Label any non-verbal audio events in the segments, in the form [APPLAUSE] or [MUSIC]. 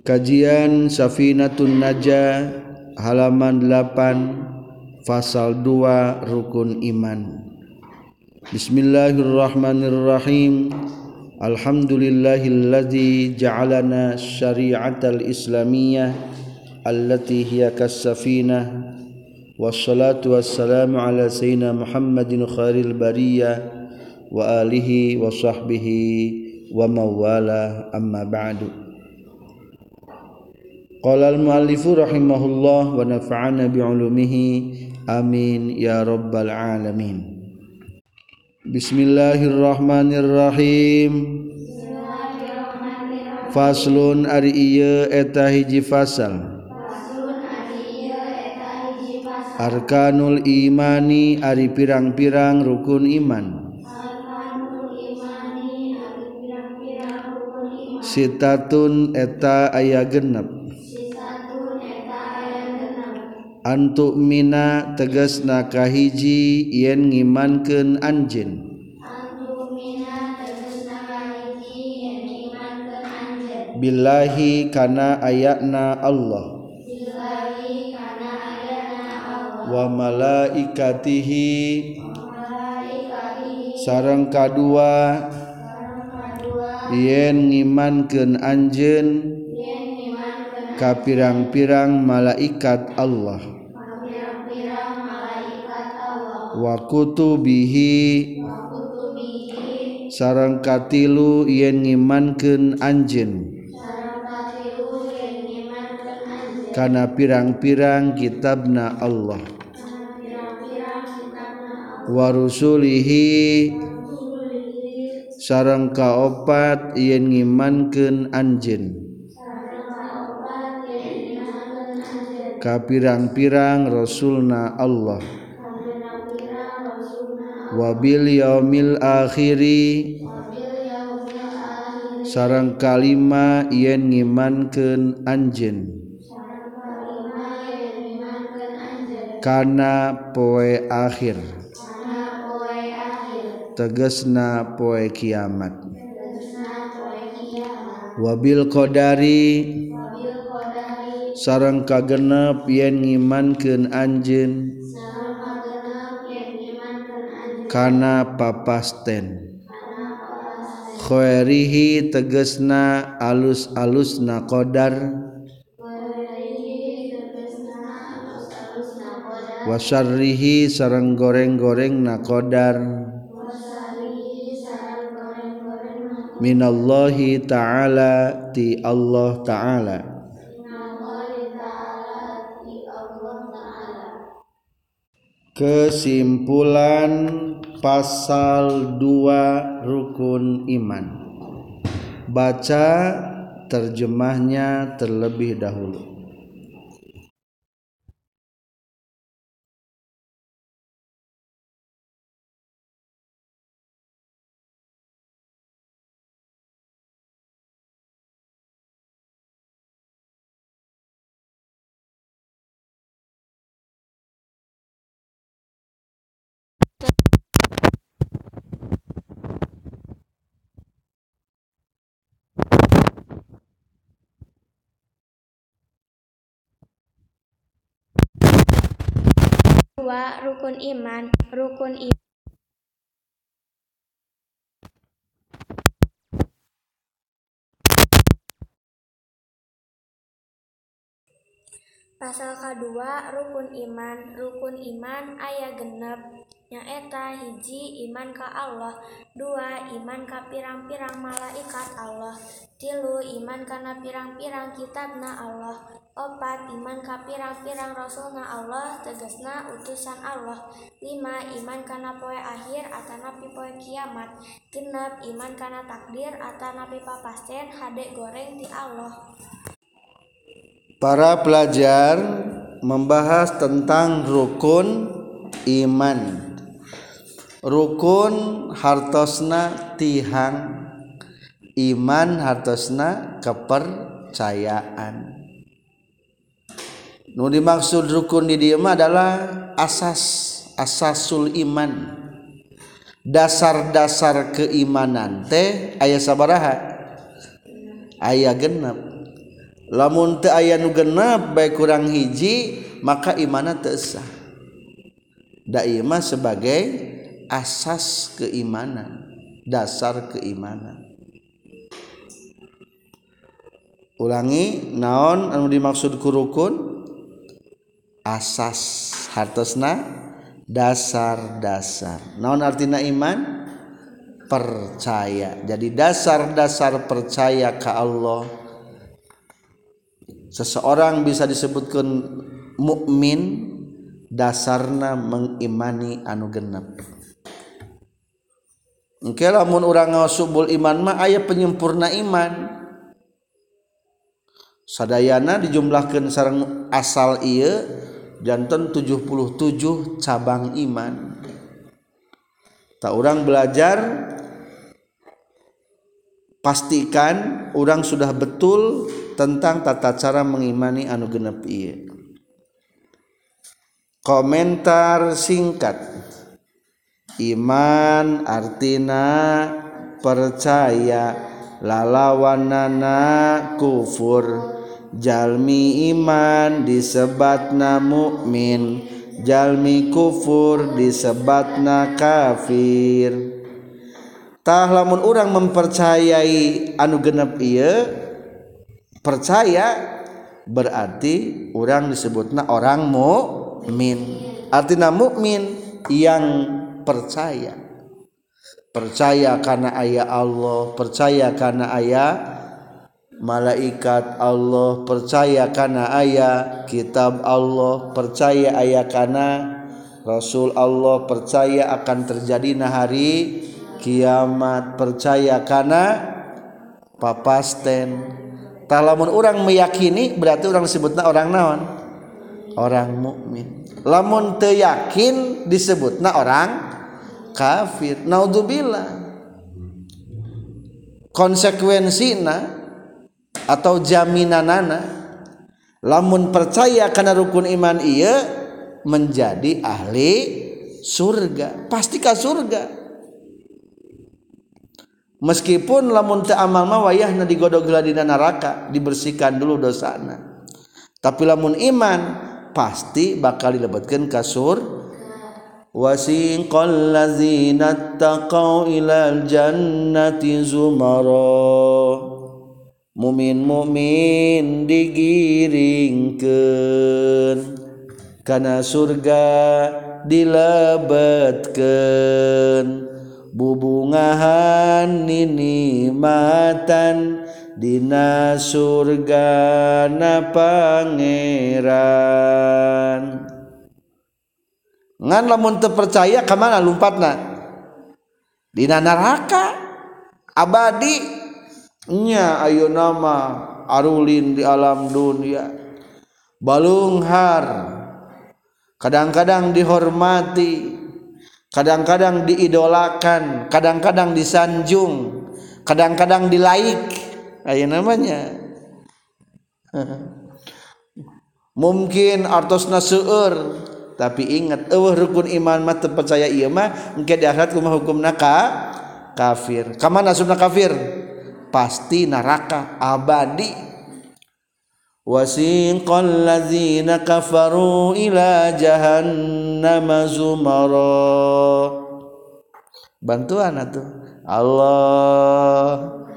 Kajian Safinatun Naja halaman 8 Fasal 2 Rukun Iman Bismillahirrahmanirrahim Alhamdulillahilladzi ja'alana syari'atal islamiyah allati hiya kas-safinah wassalatu wassalamu ala sayyidina Muhammadin khairil bariyah wa alihi wa sahbihi wa mawala amma ba'du Qala al-muallifu rahimahullah wa nafa'ana bi'ulumihi. Amin ya rabbal alamin. Bismillahirrahmanirrahim. Faslun ari ieu eta hiji fasal. Arkanul imani ari pirang-pirang rukun iman. Sitatun eta aya genep Antuk mina teges nakahiji yen ngimankeun anjeun. Billahi kana ayatna Allah. Wa malaikatihi sareng kadua yen ngimankeun anjeun. ka pirang-pirang malaikat Allah wa kutubihi. Sareng katilu yen ngimankeun anjeun. Kana pirang-pirang kitabna Allah. Wa rusulihi. Sareng kaopat yen ngimankeun anjeun. Ka pirang-pirang rasulna Allah wa bil yaumil akhiri. Sareng kalima yen ngimankeun anjeun. Kana poe akhir. Tegesna poe kiamat. Wabil qadari. Sareng kagenep yen ngimankeun anjeun kana papasten khairihi tegesna alus-alusna qadar. Wasarrihi sareng goreng-goreng na qadar. Minallahi ta'ala ti Allah ta'ala kesimpulan pasal 2 rukun iman. Baca terjemahnya terlebih dahulu dua rukun iman. Rukun iman pasal kedua rukun iman. Rukun iman ayah genep nyaeta hiji iman ka Allah dua iman ka pirang-pirang malaikat Allah tilu iman kana pirang-pirang kitabna Allah opat iman ka pirang-pirang rasulna Allah tegesna utusan Allah lima iman kana poe akhir atanapi poe kiamat genep iman kana takdir atanapi papasten hade goreng ti Allah Para pelajar membahas tentang rukun iman. rukun hartosna tihang iman hartosna kepercayaan. Nu dimaksud rukun di dieu adalah asas asasul iman. Dasar-dasar keimanan teh ayah sabaraha? Ayah genep. Lamun teu aya nu genep bae kurang hiji maka imanna teu sah. Da sebagai asas keimanan dasar keimanan. Ulangi naon anu dimaksud kurukun asas hartosna dasar-dasar. Naon artina iman? Percaya. Jadi dasar-dasar percaya ke Allah. Seseorang bisa disebutkan mukmin dasarna mengimani anu genep. Engke lamun urang ngaos subul iman mah aya penyempurna iman. Sadayana dijumlahkan sarang asal iya jantan 77 cabang iman. Tak orang belajar pastikan orang sudah betul tentang tata cara mengimani anu genep iya. Komentar singkat. Iman artina percaya lalawanana kufur. Jalmi iman disebatna mukmin jalmi kufur disebatna kafir. Tah lamun orang mempercayai anu genep iya percaya berarti orang disebutna orang mukmin artinya mukmin yang percaya. Percaya karena ayah Allah percaya karena ayah malaikat Allah percaya karena ayah kitab Allah percaya ayah karena Rasul Allah percaya akan terjadi hari kiamat percaya karena papasten talamun orang meyakini berarti orang disebutnya orang naon? Orang mukmin. Lamun teyakin disebutnya orang kafir. Naudzubillah. Konsekuensinya atau jaminan nana lamun percaya karena rukun iman ia menjadi ahli surga. Pastikah surga? Meskipun lamun teu amal mah wayahna digodog di neraka dibersihkan dulu dosana. Tapi lamun iman pasti bakal dilebetkeun ka surga وسيق الذين اتقوا إلى الجنة زمرًا. mumin mukmin digiringkan karena surga dilebetkan bubungahan matan dina surga na pangeran. ngan lamun terpercaya kemana lompatna dina neraka. Abadi. Nya ayo nama arulin di alam dunia. Balunghar. Kadang-kadang dihormati. Kadang-kadang diidolakan. Kadang-kadang disanjung. Kadang-kadang dilaik. Ayo namanya. [LAUGHS] Mungkin artosna seueur. Tapi ingat eueuh rukun iman mah percaya ieu mah engke di akhirat kumaha hukumna ka kafir. Kamana sunna kafir? Pasti neraka abadi. Wasiqal ladzina kafaru ila jahannam zumara. Bantuan atuh. Allah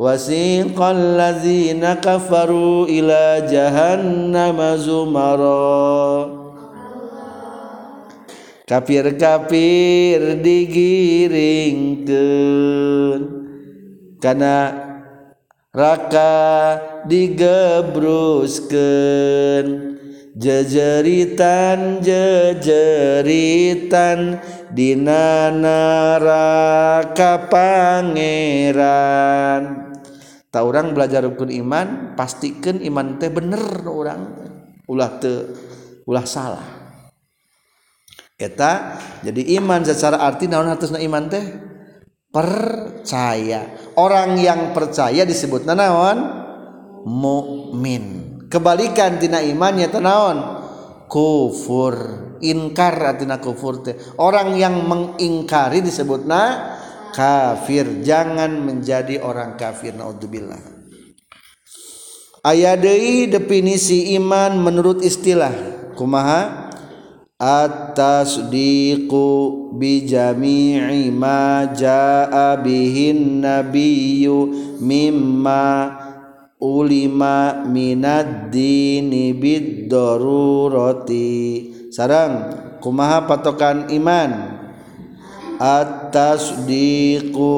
وسيق الذين كفروا إلى جهنم زمرًا. Kafir-kafir digiringkeun. Kana raka digebruskeun. Jejeritan jejeritan dina neraka pangeran. Tak orang belajar rukun iman pastikan iman teh bener orang. Ulah te ulah salah. Kita jadi iman secara arti naon harusnya iman teh? Percaya. Orang yang percaya disebut nanaon mukmin. Kebalikan tina imannya tenaon kufur. Inkar tina kufur teh. Orang yang mengingkari disebut na kafir. Jangan menjadi orang kafir. Naudzubillah. Aya deui definisi iman menurut istilah. Kumaha? At-tasdiqu bi jami'i ma jaa bihin nabiyyu mimma ulima minad dini bid darurati sarang kumaha patokan iman at-tasdiqu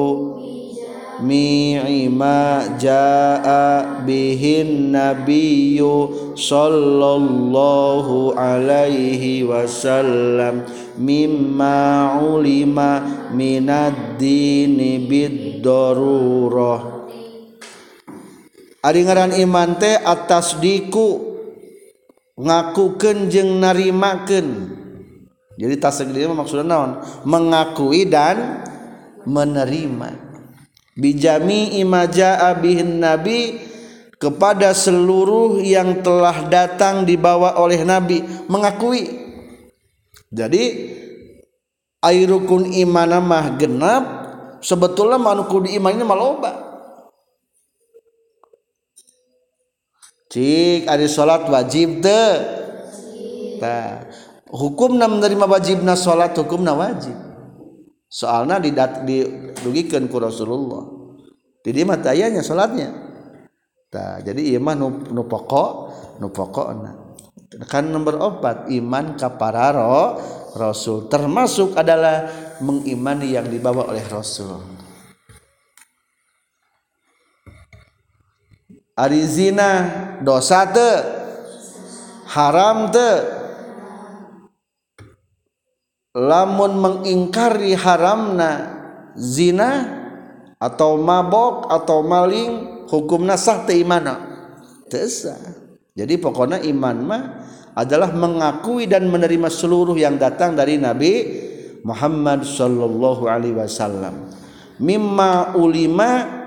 mi'ima ja'a bihin nabiyyu sallallahu alaihi wasallam mimma ulima minad dini bid darurah Ari ngaran iman teh atas diku ngakukeun jeung narimakeun. Jadi tasdid maksudnya naon? Mengakui dan menerima. Bijami imaja abihin nabi kepada seluruh yang telah datang dibawa oleh nabi. Mengakui. Jadi air rukun iman mah genap sebetulnya manuku di iman ini maloba. Cik ada salat wajib teh. Nah, hukum menerima wajibna salat hukumna wajib. Soalnya didugikan ku Rasulullah. Jadi mata ayahnya salatnya nah, jadi iman nu, nu nu pokok nah. kan nomor empat iman kapararo Rasul. Termasuk adalah mengimani yang dibawa oleh Rasul. Ari zina dosa te haram te lamun mengingkari haramna zina atau mabok atau maling hukum nasah te imana? Tesa jadi pokoknya iman mah adalah mengakui dan menerima seluruh yang datang dari Nabi Muhammad sallallahu alaihi wasallam. Mimma ulima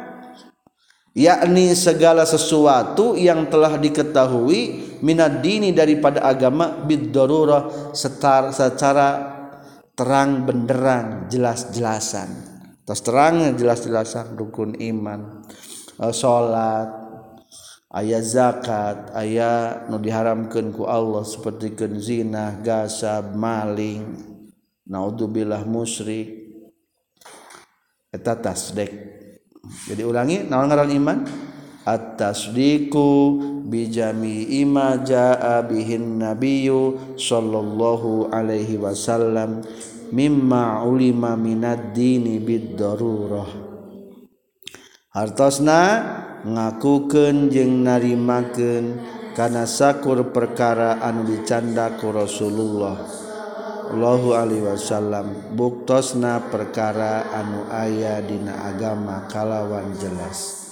yakni segala sesuatu yang telah diketahui minad dini daripada agama bid darurah secara terang benderang jelas-jelasan. Terus terangnya jelas-jelasan dukun iman. Eh, e, salat ayat zakat ayat nu diharamkan ku Allah seperti zina gasab maling naudzubillah musyrik. Eta tasdek. Jadi ulangi naon ngaran iman? at-tasdiqu bi jami'i ma jaa bihin nabiyyu sallallahu alaihi wasallam mimma ulima minad dini bid darurah hartosna ngakukeun jeung narimakeun kana sakur perkara anu dicanda ku Rasulullah Allahu alaihi wasallam. Buktosna perkara anu aya dina agama kalawan jelas.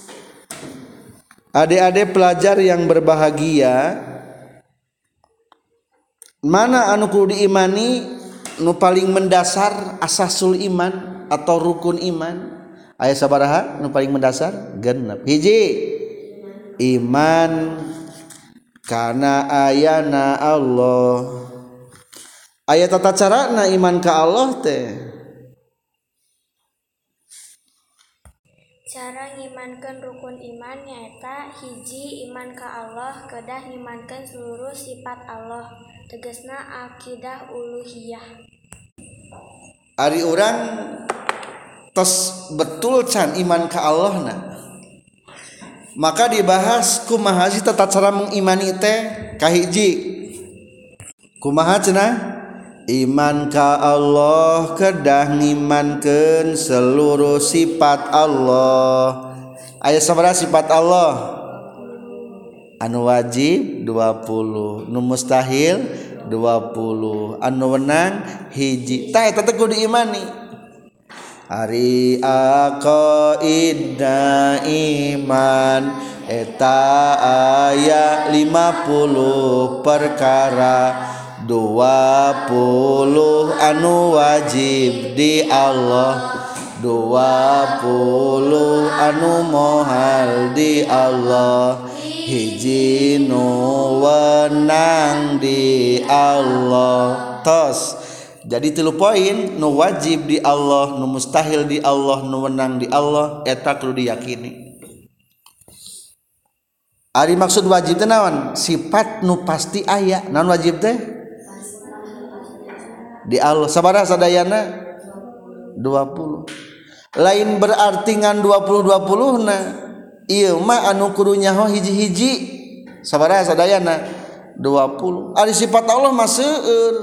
adik-adik pelajar yang berbahagia mana anuku diimani nu paling mendasar asasul iman atau rukun iman? Ayat sabaraha nu paling mendasar? Genep. Hiji iman karena ayana Allah. Ayat tata cara na iman ke Allah teh. Cara ngimankeun rukun iman nyaeta hiji iman ka Allah kedah ngimankeun seluruh sifat Allah tegesna akidah uluhiyah. Ari orang tos betul can iman ka Allah na maka dibahas kumaha sih tata cara mengimani teh? Kahiji kumaha cenah? Iman ka Allah kedah ngimankeun seluruh sifat Allah. Aya sabaraha sifat Allah? Anu wajib 20, nu mustahil 20, anu wenang hiji. Tah eta teh kudu diimani. Ari aqaidna iman eta aya 50 perkara. dua puluh anu wajib di Allah dua puluh anu mohal di Allah hiji nu wenang di Allah tos jadi tilu poin nu wajib di Allah nu mustahil di Allah nu wenang di Allah eta kudu diyakini Ari maksud wajib teh naon? Sifat nu pasti aya. Naon wajib teh? di Allah sabaraha sadayana? 20 lain berarti ngan 20 20 na ieu mah anu kurunya ho hiji-hiji. Sabaraha sadayana? 20 ari sifat Allah mah seueur.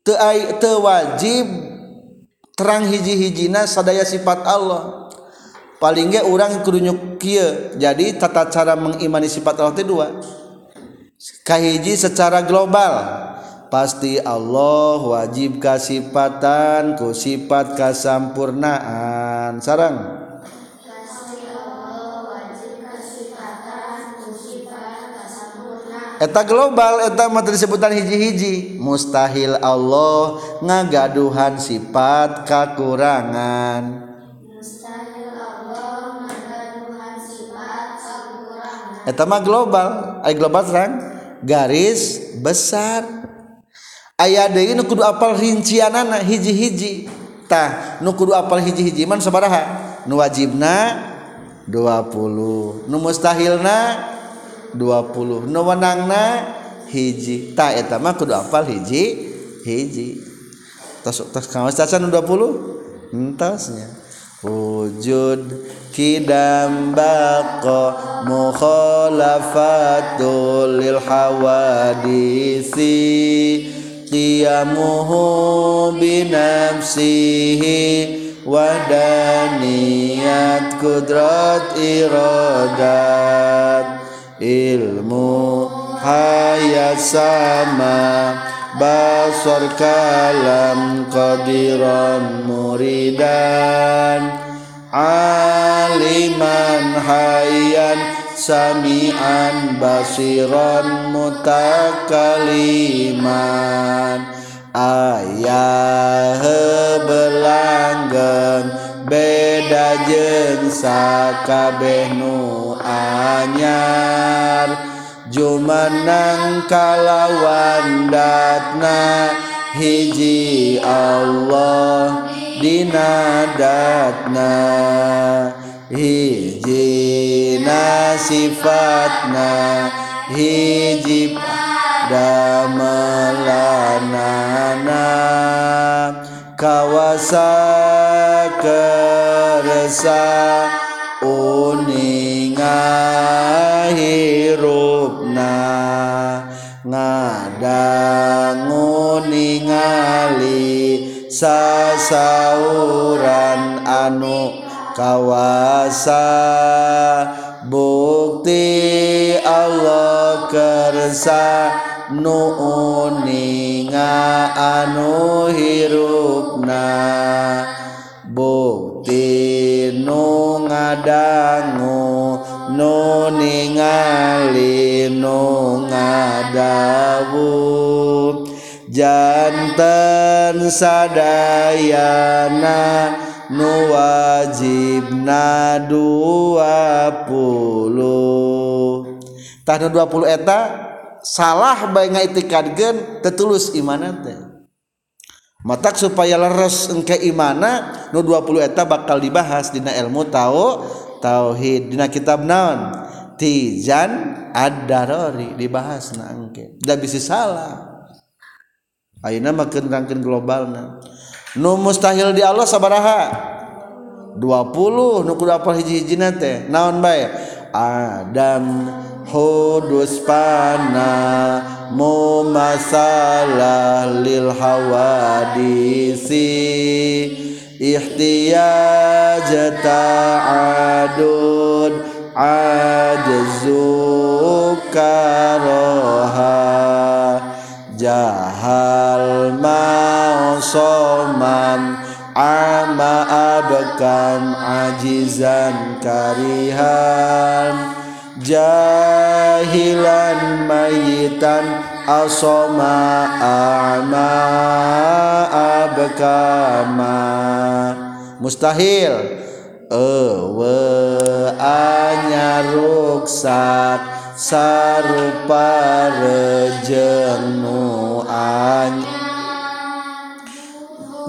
Teu te wajib terang hiji-hijina sadaya sifat Allah. Paling ge urang kurunyuk kieu. Jadi tata cara mengimani sifat Allah teh dua. Kahiji secara global. Pasti Allah wajib kasifatan ku sifat kasampurnaan. Sarang. Eta global eta materi sebutan hiji-hiji. Mustahil Allah ngagaduhan sifat kekurangan etama global. Ay global terang garis besar ayah deui nu kudu apal rincianana hiji-hiji. Tah nu kudu apal hiji-hiji man sabaraha? Nu wajibna 20 nu mustahilna 20 nu wenangna hiji. Tah eta mah kudu apal hiji hiji tos tos kawas cacan 20 entasnya. Wujud kidam baqa mukhalafatul lil hawadisi qiyamuhu binafsihi wadaniyat kudrat iradat. Ilmu hayat sama basar kalam qadiran muridan samian basiron mutakaliman ayah belanggeng beda jeng sakabeh nu anyar. Jumenang kalawan datna hiji Allah dina datna. Hiji sifatna hiji damelanana kawasa kersa uninga hirupna. Ngadangu ningali sasauran anu kawasa bukti Allah kersa nuuninga anu hirupna. Bukti nu ngadangu nu ningali nu ngadawu janten sadayana nuwajibna 20 tahun 20 eta salah baik ngaitikadkeun tetulus imana teh. Matak supaya leres engke imana nu 20 eta bakal dibahas dina ilmu tau tauhid dina kitab naon? Tijan ad-darori dibahas na engke. Da bisi salah. Ayeuna makin rangkeun globalna. Nu mustahil di Allah sabaraha? 20 nu kudu apal hiji-hijina teh. Naon bae? Adam hudus pana mumasalah lil hawadisi ihtiyaj ta'adud ajzu karoha hal mausoman ama abkam ajizan karihan. Jahilan mayitan asoma ama abkama. Mustahil. Ewe anyar ruksat. sarupa rejeng nu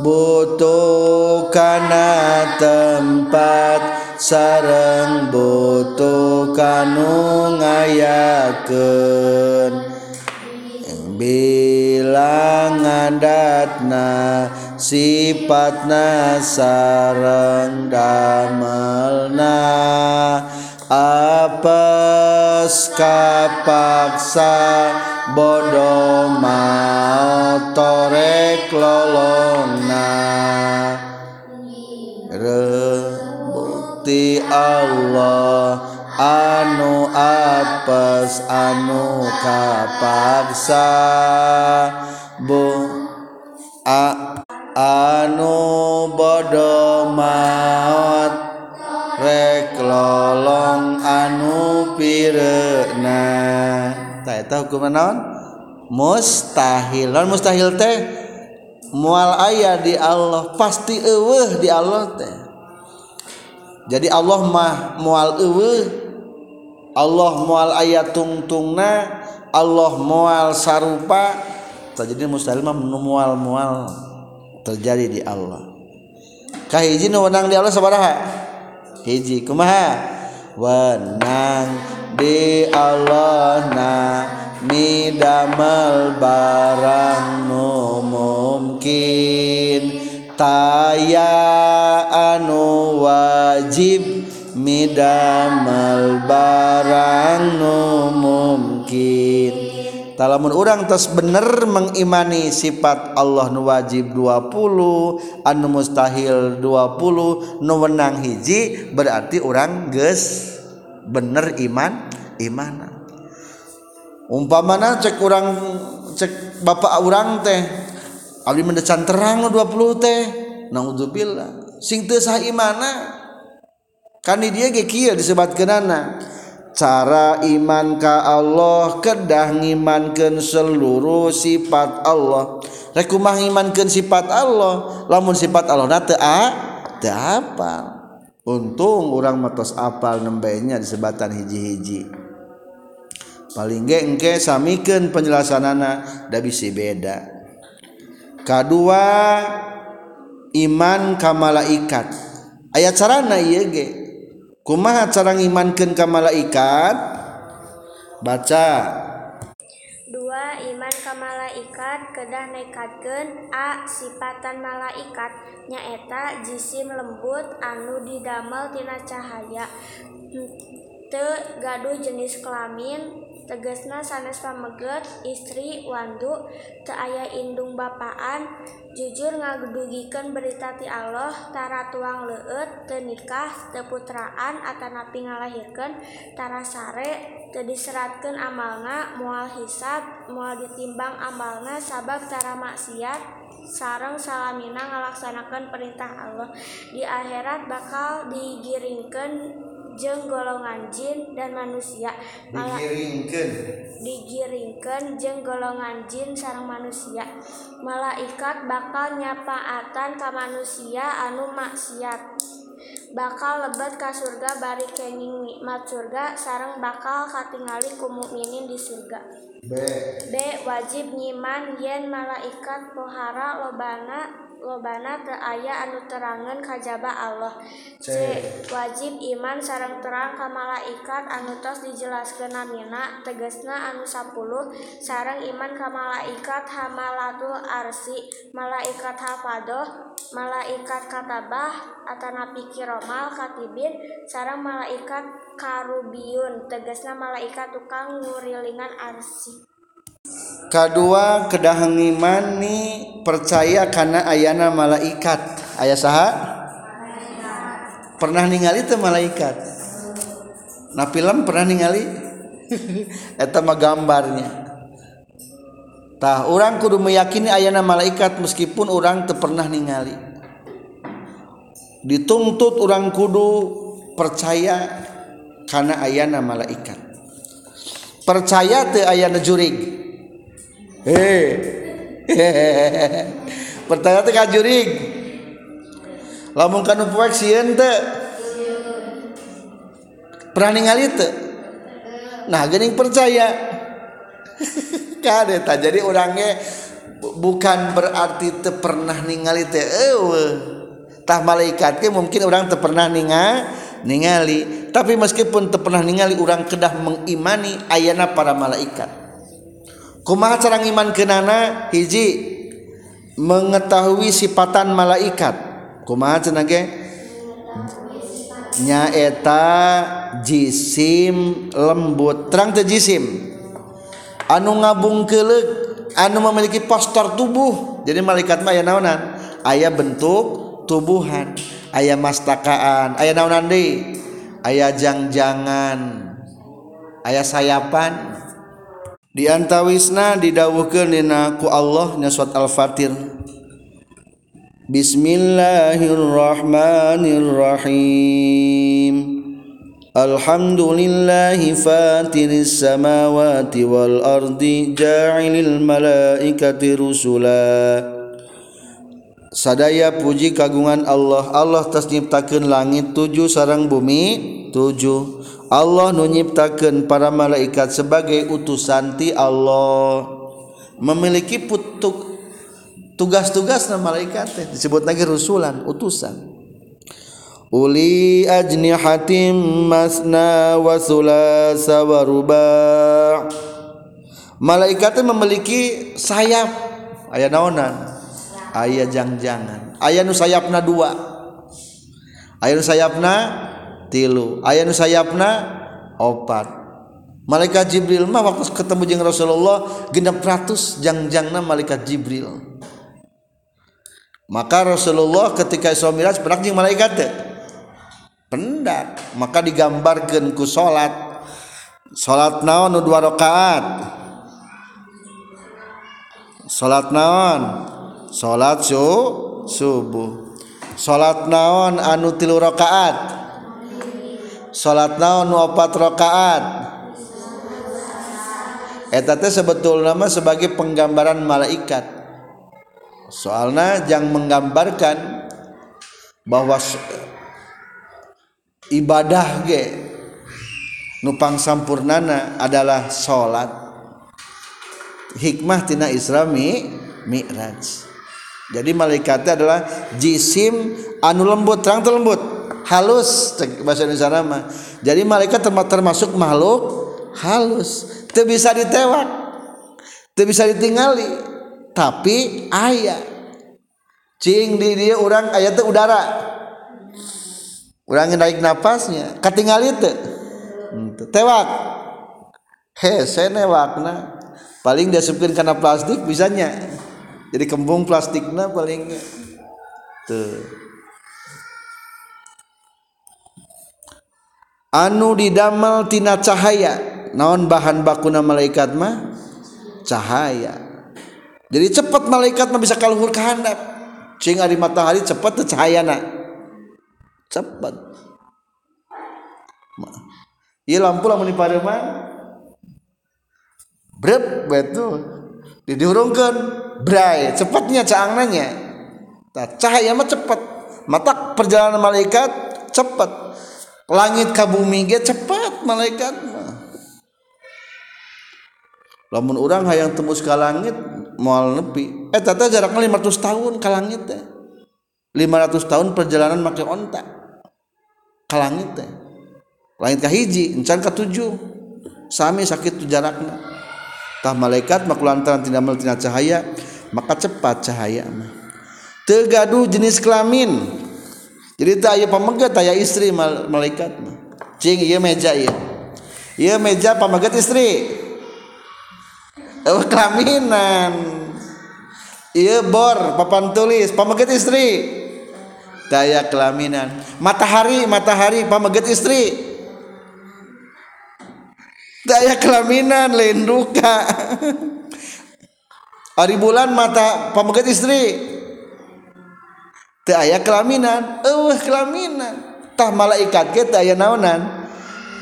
butuh kana tempat sareng butuh kanu ngayakeun. Bilang ngadatna sifatna sareng damelna. Apa kapaksa bodoh mau torek lolongna rebukti Allah anu apes anu kapaksa. Bu a anu bodoh maut rek lolong anu pirena. Tak eta hukum naon? Mustahil. Non mustahil teh? Mual ayah di Allah pasti eueuh di Allah teh. Jadi Allah mah mual eueuh. Allah mual ayah tungtungna Allah mual sarupa. Terjadi mustahil mah mual mual terjadi di Allah. Kahiji nu wenang di Allah sabaraha? hiji kumaha? Wenang di Allah na midamel barang nu mungkin. Taya anu wajib midamel barang nu mungkin. lamun orang terus bener mengimani sifat Allah nu wajib 20 anu mustahil 20 nu wenang hiji berarti orang geus bener iman imana. Umpamana cek orang cek bapak orang teh abdi mendecan terang 20 teh naudzubillah sing teu sah imana? Kan dia ge kieu disebatkeunana. cara iman ka Allah kedah ngimankeun seluruh sifat Allah. Rek kumaha ngimankeun sifat Allah lamun sifat Allah na teu apa untung orang matos apal nembenya di sebatan hiji-hiji. Paling ge engke samikeun penjelasanana da bisi beda. Kadua iman ka malaikat. Aya carana ieu ge. kumaha cara ngimankeun ka malaikat? Baca. Dua iman ka malaikat kedah nekatkeun a sifatan malaikat. Nyaeta jisim lembut anu didamel tina cahaya. Te gaduh jenis kelamin tegesna sanes pameget istri wandu teu aya indung bapaan jujur ngagedugikeun berita ti Allah tara tuang leueut teu nikah teu putraan atanapi ngalahirkeun tara sare teu diseratkeun amalna moal hisab moal ditimbang amalna sabab tara maksiat sareng salamina ngalaksanakeun perintah Allah. Di akhirat bakal digiringkeun jeung golongan jin dan manusia. Digiringkan digiringkan jeung golongan jin sarang manusia. Malaikat bakal nyapaatan ka manusia anu maksiat. Bakal lebet ka surga bari kenging nikmat surga sarang bakal katingali ku mukminin di surga. B. B wajib nyiman yen malaikat pohara lobana lobana teu aya anu terangeun kajaba Allah C. wajib iman sareng terang ka malaikat anu tos dijelaskeun namina tegasna anu 10 sareng iman ka malaikat hamalatul arsi malaikat hafadoh malaikat katabah atanapi kiromal katibin sareng malaikat karubiun tegasna malaikat tukang ngurilingan arsi kedua kedah ngimani percaya karena ayana malaikat. Ayah saha? Pernah ningali teu malaikat? Nah film pernah ningali? [LAUGHS] Eta mah gambarnya. Tah orang kudu meyakini ayana malaikat meskipun orang teu pernah ningali. Dituntut orang kudu percaya karena ayana malaikat. Percaya teu ayana jurig. Pertanyaan teh kajurig. Lamun kanu poek sieun teh. Pernah ningali teu? Nah, geuning percaya. [LAUGHS] Kade tah jadi orangnya bukan berarti teu pernah ningali teh eueuh. Tah malaikat ge mungkin orang teu pernah ningali ningali tapi meskipun ter pernah ningali orang kedah mengimani ayana para malaikat kumaha cara iman kenana? Hiji mengetahui sifatan malaikat. Kumaha cenah ge? Nyaeta jisim lembut. Terang teh jisim. Anu ngabungkeulek anu memiliki postur tubuh. Jadi malaikat mah aya naonan? Aya bentuk tubuhan. Aya mastakaan. Aya naonan deui aya jangjangan. Aya sayapan. Di antawisna didawuhkeun dina ku Allah nya surat al-fatir. Bismillahirrahmanirrahim. Alhamdulillahi fatiris samawati wal ardi ja'ilil malaikati rusula. Sadaya puji kagungan Allah Allah tas langit tujuh sarang bumi tujuh Allah nunyiptakan para malaikat sebagai utusanti Allah. Memiliki putuk tugas-tugas nama malaikat teh disebut lagi rusulan utusan. Uli ajnihatim masna wa sulasa wa ruba. Malaikat memiliki sayap. Aya naonan? Aya jang-jangan. Aya nu sayapna dua. Aya nu sayapna tilu. Aya nu sayapna opat. Malaikat Jibril mah waktu ketemu jeung Rasulullah genep ratus jangjangna malaikat Jibril. Maka Rasulullah ketika Isra Miraj pernah jeung malaikat teh? Pendak. Maka digambarkeun ku salat. Salat naon nu dua rakaat? Salat naon? Salat su subuh. Salat naon anu tilu rakaat? Salat naon opat rakaat. Eta teh sebetulna mah sebagai penggambaran malaikat. Soalna jang menggambarkan bahwa ibadah ge nupang sampurnana adalah salat hikmah tina Isra mi Mi'raj. Jadi malaikatnya adalah jisim anu lembut terang terlembut halus bahasa Indonesia mah jadi malaikat termasuk makhluk halus. Itu bisa ditewak itu bisa ditinggali tapi ayah cing di dia orang ayah itu udara. Orang naik nafasnya ketinggali itu hmm, tewak. He senewakna paling diasupkan karena plastik bisanya. Jadi kembung plastiknya paling tuh anu didamel tina cahaya. Naon bahan bakuna malaikat mah? Cahaya. Jadi cepat malaikat mah bisa kaluhur ke handap cing ari matahari cepat cahayana. Cepat iya lampu lamun di pareman brep betul. Didurungkan bray cepatnya cangannya cahaya mah cepat mata perjalanan malaikat cepat langit ke bumi ge cepat malaikat mah. Lamun orang hayang tembus ke langit moal nepi. Eh tata jaraknya 500 tahun ke langit teh. 500 tahun perjalanan make onta ke langit teh. Langit ke hiji encan ke tujuh. Sami sakit tu jarakna tah malaikat mak lantaran tidak melihat cahaya maka cepat cahaya mah. Tegaduh jenis kelamin jadi tak aya pamegat aya istri malaikat. Cing ieu meja ieu ieu meja pamegat istri eueuh kelaminan? Ieu bor papan tulis pamegat istri daya kelaminan. Matahari matahari pamegat istri daya kelaminan lain duka [LAUGHS] hari bulan mata pamegat istri teu aya kelaminan. Eueuh kelaminan. Tah malaikat ge teu aya naonan?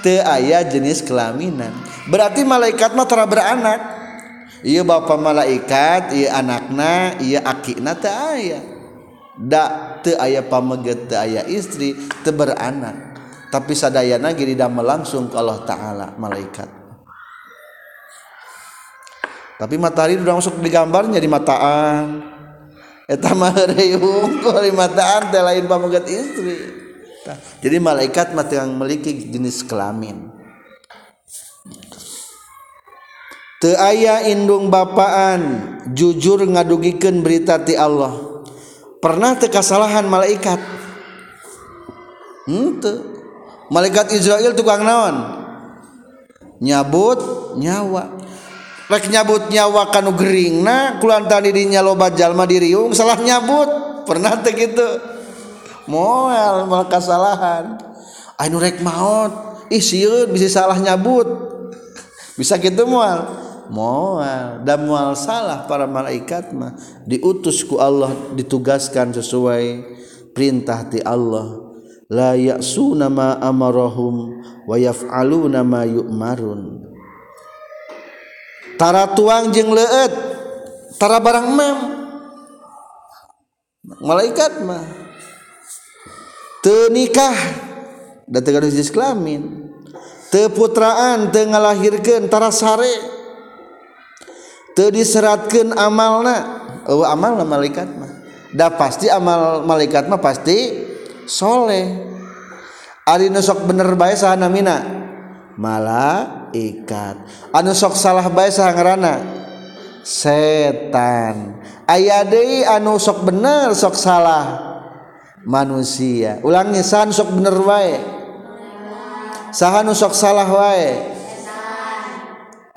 Teu aya jenis kelaminan. Berarti malaikat mah tara beranak. Ieu bapa malaikat ieu anakna ieu akina teu aya. Da teu aya pamegat teu aya istri teu beranak. Tapi sadayana gini damel langsung ke Allah Ta'ala malaikat. Tapi matahari udah masuk di gambarnya di mataan eta mah jumatan lain pamugat istri. Jadi malaikat mati yang memiliki jenis kelamin. Te aya indung bapaan jujur ngadugikan berita ti Allah. Pernah tekasalahan malaikat? Hmm, malaikat Israel tukang naon? Nyabut nyawa. lek nyabut nyawa kanu gering nah kulantan dirinya loba jalma diriung salah nyabut. Pernah teh gitu. Moal malah kesalahan anu rek maot. Ih sieun bisa salah nyabut. Bisa gitu moal. Moal dan moal salah para malaikat mah. Diutus ku Allah ditugaskan sesuai perintah ti Allah. La ya'suna ma amarahum wa yaf'aluna ma yu'marun. tara tuang jeng leet tara barang mem malaikat mah. Tenikah dan tegadus jenis kelamin teputraan teu ngalahirkeun tara sare. Te diseratkan amalna. Oh, amalna malaikat mah. Da pasti amal malaikat mah pasti soleh. Ari nusok bener bae saha namina malah malaikat anu sok salah baik sangrana setan. Aya deui anu sok bener sok salah manusia. Ulangi san sok bener wae. Sahan sok salah wae?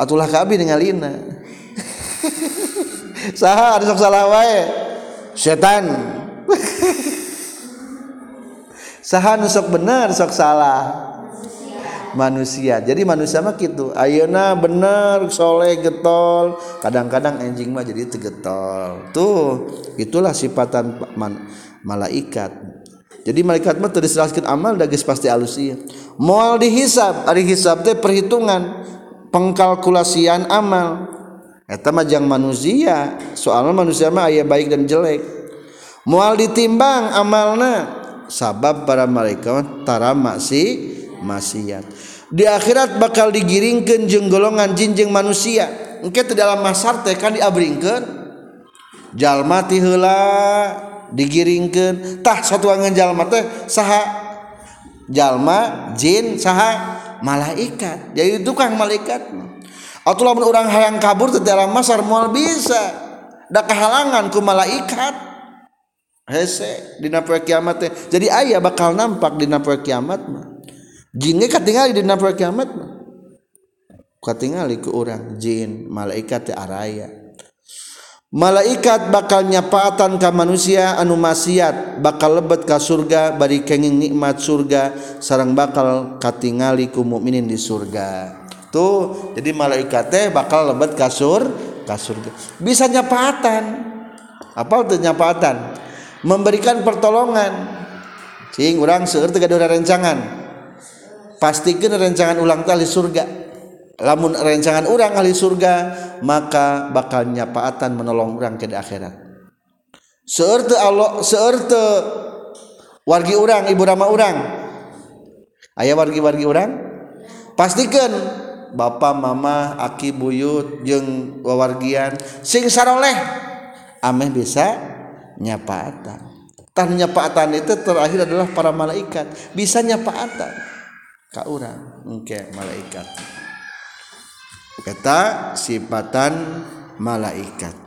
Atulah kabi dengalina [LAUGHS] saha anu sok salah wae? Setan. [LAUGHS] Sahan sok bener sok salah. Manusia. Jadi manusia mah gitu. Ayeuna bener soleh getol. Kadang-kadang anjing mah jadi tegetol tuh itulah sifatan man, malaikat. Jadi malaikat mah terdiserahkan amal dah pasti alusia moal dihisab. Ari hisab teh perhitungan. Pengkalkulasian amal. Majang manusia. Soal manusia aya baik dan jelek. Mual ditimbang amalna. Sabab para malaikattara masih maksiat di akhirat bakal digiringkan jeng golongan jinjeng manusia Oke dalam masar kan diabringkan jalmati hela digiringkantah satu anganjallma teh sah jalma Jin saha malaikat jadi tukang malaikatmu Atulah orang hayang kabur di dalam masar mual bisa. Da kehalangan ku malaikat. Hese dina poe kiamat teh. Jadi ayah bakal nampak dina poe kiamat mah. Jin ge katingali dina poe kiamat. Katingali ku orang jin, malaikat teh araya. Malaikat bakal nyapaatan ka manusia anu maksiat bakal lebet ka surga bari kenging nikmat surga sarang bakal katingali ku mukminin di surga. Tuh jadi malaikat teh bakal lebat kasur kasur bisa nyapatan. Apa itu nyapatan? Memberikan pertolongan. Sing orang seueur gaduh rencangan pastikan rencangan ulang tali surga. Lamun rencangan orang ahli surga maka bakal nyapaatan menolong orang ke akhirat. Seerte Allah seerte wargi orang ibu rama orang ayah wargi-wargi orang pastikan bapak mama aki buyut jeng wawargian sing saroleh ameh bisa nyapaatan. Tan nyapaatan itu terakhir adalah para malaikat. Bisa nyapaatan. ka urang engke malaikat. Eta sifatan malaikat.